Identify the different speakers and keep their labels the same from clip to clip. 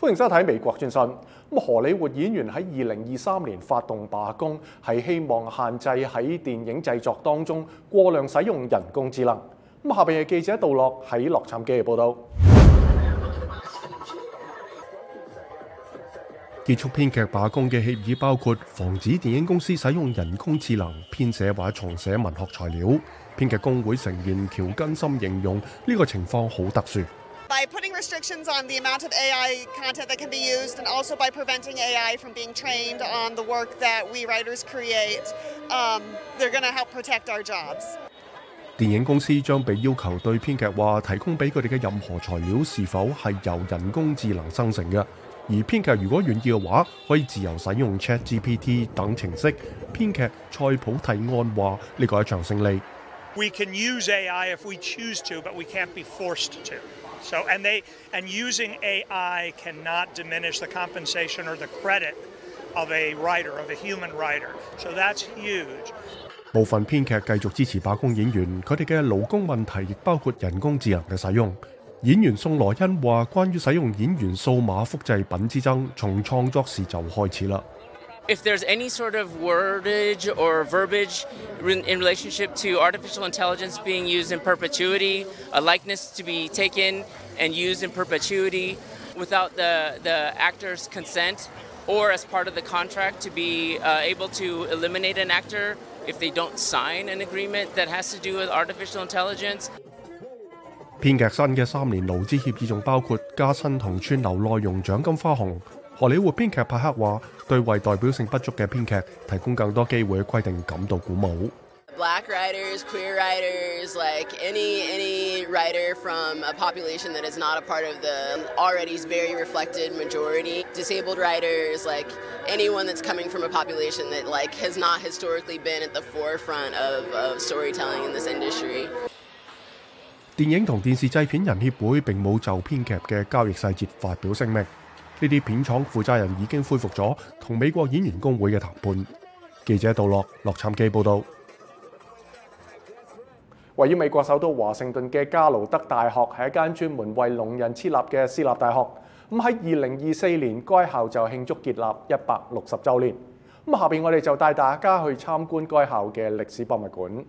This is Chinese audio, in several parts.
Speaker 1: 欢迎收睇《美国战讯》。咁，荷里活演员喺二零二三年发动罢工，系希望限制喺电影制作当中过量使用人工智能。咁下边嘅记者杜乐喺洛杉矶嘅报道。
Speaker 2: 结束编剧罢工嘅协议包括防止电影公司使用人工智能编写或者重写文学材料。编剧工会成员乔根森形容呢个情况好特殊。电影公司将被要求对编剧话提供俾佢哋嘅任何材料是否系由人工智能生成嘅。而编剧如果愿意嘅话，可以自由使用 ChatGPT 等程式。编剧塞普提案话呢个一场胜利。
Speaker 3: we can use ai if we choose to but we can't be forced to so and they and using ai cannot diminish the compensation or the credit of a writer of a human writer so that's huge
Speaker 2: 部分编剧继续支持罢工演员佢哋嘅劳工问题亦包括人工智能嘅使用演员宋罗恩话关于使用演员数码复制品之争从创作时就开始啦
Speaker 4: if there's any sort of wordage or verbiage in relationship to artificial intelligence being used in perpetuity, a likeness to be taken and used in perpetuity without the, the actor's consent, or as part of the contract to be uh, able to eliminate an actor if they don't sign an agreement that has to do with artificial intelligence.
Speaker 2: 編劇新嘅三年勞資協議仲包括加薪同串流內容獎金花紅。
Speaker 5: Black writers, queer writers, like any any writer from a population that is not a part of the already very reflected majority, disabled writers, like anyone that's coming from a population that like has not historically been at the forefront of, of storytelling in this industry.
Speaker 2: 呢啲片厂负责人已经恢复咗同美国演员工会嘅谈判。记者杜乐洛杉矶报道。
Speaker 1: 位于美国首都华盛顿嘅加劳德大学系一间专门为农人设立嘅私立大学。咁喺二零二四年，该校就庆祝建立一百六十周年。咁下边我哋就带大家去参观该校嘅历史博物馆。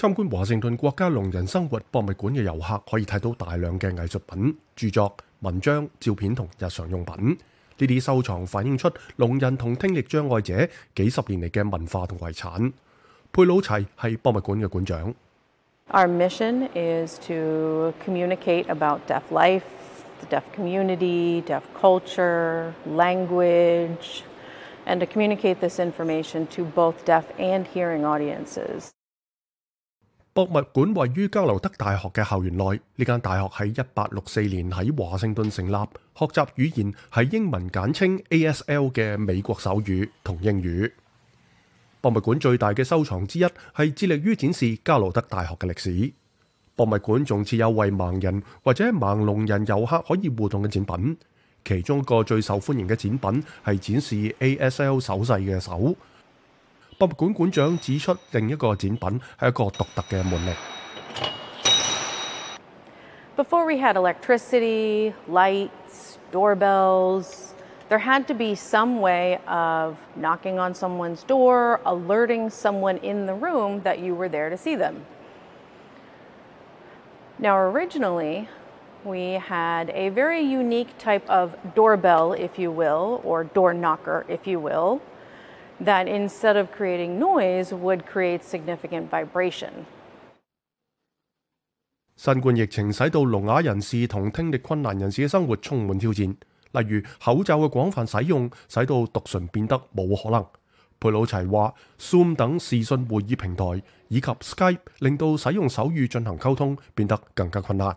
Speaker 2: 参观华盛顿国家聋人生活博物馆嘅游客可以睇到大量嘅艺术品、著作、文章、照片同日常用品。呢啲收藏反映出聋人同听力障碍者几十年嚟嘅文化同遗产。佩鲁齐系博物馆嘅馆长。
Speaker 6: Our mission is to communicate about deaf life, the deaf community, deaf culture, language, and to communicate this information to both deaf and hearing audiences.
Speaker 2: 博物馆位于加罗德大学嘅校园内，呢间大学喺一八六四年喺华盛顿成立，学习语言系英文简称 A.S.L 嘅美国手语同英语。博物馆最大嘅收藏之一系致力于展示加罗德大学嘅历史。博物馆仲设有为盲人或者盲聋人游客可以互动嘅展品，其中一个最受欢迎嘅展品系展示 A.S.L 手势嘅手。
Speaker 6: Before we had electricity, lights, doorbells, there had to be some way of knocking on someone's door, alerting someone in the room that you were there to see them. Now, originally, we had a very unique type of doorbell, if you will, or door knocker, if you will. that i n s t e a d of creating noise，would create significant vibration。
Speaker 2: 新冠疫情使到聋哑人士同听力困难人士嘅生活充满挑战，例如口罩嘅广泛使用使到读唇变得冇可能。佩鲁齐话，Zoom 等视讯会议平台以及 Skype 令到使用手语进行沟通变得更加困
Speaker 1: 难。